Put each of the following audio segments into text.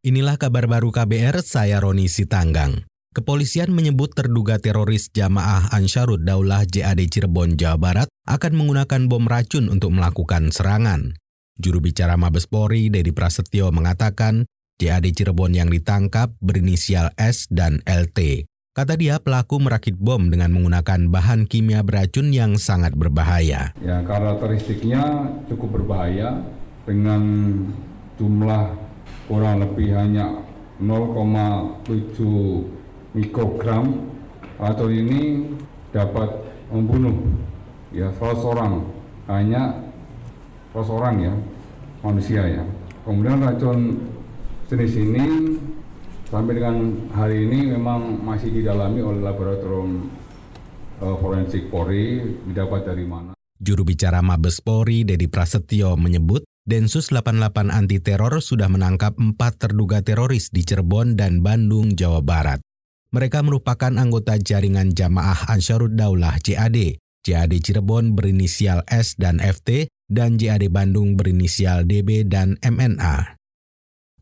Inilah kabar baru KBR, saya Roni Sitanggang. Kepolisian menyebut terduga teroris jamaah Ansarud Daulah JAD Cirebon, Jawa Barat akan menggunakan bom racun untuk melakukan serangan. Juru bicara Mabes Polri, Dedi Prasetyo, mengatakan JAD Cirebon yang ditangkap berinisial S dan LT. Kata dia, pelaku merakit bom dengan menggunakan bahan kimia beracun yang sangat berbahaya. Ya, karakteristiknya cukup berbahaya dengan jumlah kurang lebih hanya 0,7 mikrogram. Racun ini dapat membunuh. Ya 100 orang. Hanya 100 orang ya manusia ya. Kemudian racun jenis ini sampai dengan hari ini memang masih didalami oleh laboratorium uh, forensik Polri. Didapat dari mana? Juru bicara Mabes Polri Dedi Prasetyo menyebut Densus 88 anti teror sudah menangkap empat terduga teroris di Cirebon dan Bandung, Jawa Barat. Mereka merupakan anggota jaringan jamaah Ansarud Daulah JAD. JAD Cirebon berinisial S dan FT, dan JAD Bandung berinisial DB dan MNA.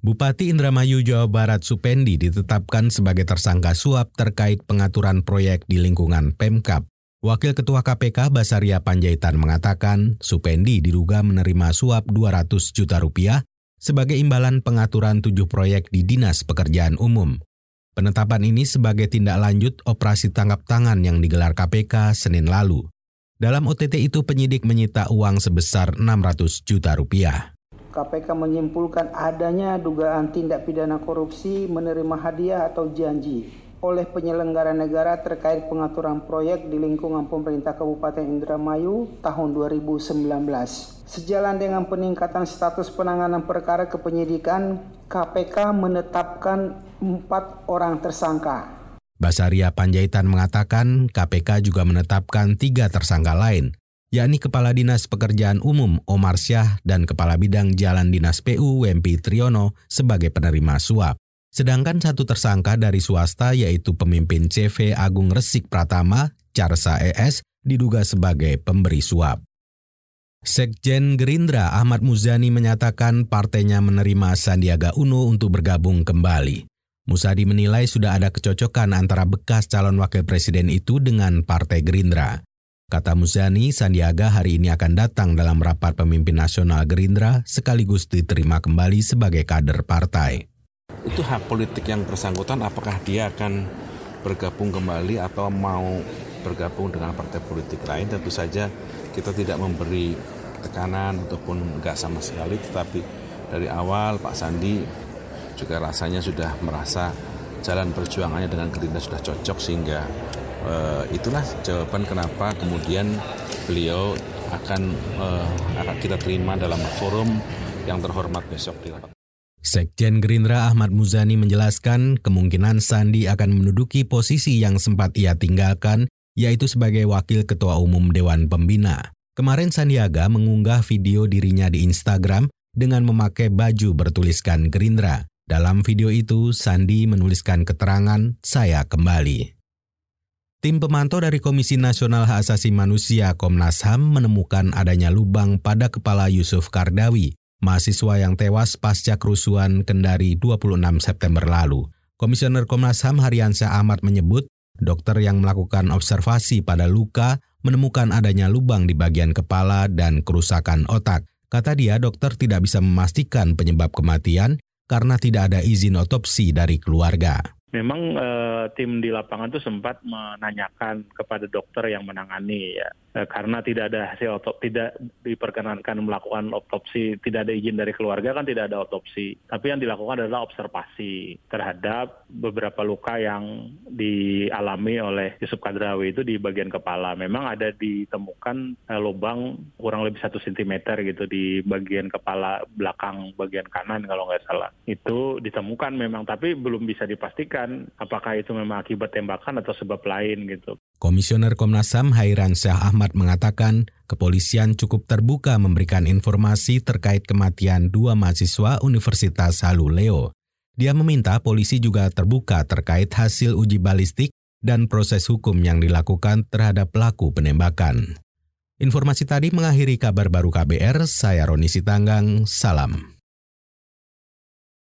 Bupati Indramayu Jawa Barat Supendi ditetapkan sebagai tersangka suap terkait pengaturan proyek di lingkungan Pemkap. Wakil Ketua KPK Basaria Panjaitan mengatakan Supendi diduga menerima suap 200 juta rupiah sebagai imbalan pengaturan tujuh proyek di Dinas Pekerjaan Umum. Penetapan ini sebagai tindak lanjut operasi tangkap tangan yang digelar KPK Senin lalu. Dalam OTT itu penyidik menyita uang sebesar 600 juta rupiah. KPK menyimpulkan adanya dugaan tindak pidana korupsi menerima hadiah atau janji oleh penyelenggara negara terkait pengaturan proyek di lingkungan pemerintah Kabupaten Indramayu tahun 2019. Sejalan dengan peningkatan status penanganan perkara kepenyidikan, KPK menetapkan empat orang tersangka. Basaria Panjaitan mengatakan KPK juga menetapkan tiga tersangka lain, yakni Kepala Dinas Pekerjaan Umum Omar Syah dan Kepala Bidang Jalan Dinas PU Wempi Triono sebagai penerima suap. Sedangkan satu tersangka dari swasta yaitu pemimpin CV Agung Resik Pratama, Carsa ES, diduga sebagai pemberi suap. Sekjen Gerindra Ahmad Muzani menyatakan partainya menerima Sandiaga Uno untuk bergabung kembali. Musadi menilai sudah ada kecocokan antara bekas calon wakil presiden itu dengan Partai Gerindra. Kata Muzani, Sandiaga hari ini akan datang dalam rapat pemimpin nasional Gerindra sekaligus diterima kembali sebagai kader partai itu hak politik yang bersangkutan apakah dia akan bergabung kembali atau mau bergabung dengan partai politik lain tentu saja kita tidak memberi tekanan ataupun enggak sama sekali tetapi dari awal Pak Sandi juga rasanya sudah merasa jalan perjuangannya dengan Gerindra sudah cocok sehingga uh, itulah jawaban kenapa kemudian beliau akan uh, akan kita terima dalam forum yang terhormat besok di. Sekjen Gerindra Ahmad Muzani menjelaskan kemungkinan Sandi akan menduduki posisi yang sempat ia tinggalkan, yaitu sebagai Wakil Ketua Umum Dewan Pembina. Kemarin Sandiaga mengunggah video dirinya di Instagram dengan memakai baju bertuliskan Gerindra. Dalam video itu, Sandi menuliskan keterangan, saya kembali. Tim pemantau dari Komisi Nasional Hak Asasi Manusia Komnas HAM menemukan adanya lubang pada kepala Yusuf Kardawi, mahasiswa yang tewas pasca kerusuhan Kendari 26 September lalu. Komisioner Komnas HAM Haryansyah Ahmad menyebut, dokter yang melakukan observasi pada luka menemukan adanya lubang di bagian kepala dan kerusakan otak. Kata dia, dokter tidak bisa memastikan penyebab kematian karena tidak ada izin otopsi dari keluarga. Memang uh, tim di lapangan itu sempat menanyakan kepada dokter yang menangani ya. Uh, karena tidak ada hasil otopsi tidak diperkenankan melakukan otopsi tidak ada izin dari keluarga kan tidak ada otopsi. Tapi yang dilakukan adalah observasi terhadap beberapa luka yang dialami oleh Yusuf Kadrawi itu di bagian kepala. Memang ada ditemukan uh, lubang kurang lebih satu sentimeter gitu di bagian kepala belakang bagian kanan kalau nggak salah. Itu ditemukan memang tapi belum bisa dipastikan membuktikan apakah itu memang akibat tembakan atau sebab lain gitu. Komisioner Komnas HAM Hairan Syah Ahmad mengatakan kepolisian cukup terbuka memberikan informasi terkait kematian dua mahasiswa Universitas Haluleo. Dia meminta polisi juga terbuka terkait hasil uji balistik dan proses hukum yang dilakukan terhadap pelaku penembakan. Informasi tadi mengakhiri kabar baru KBR, saya Roni Sitanggang, salam.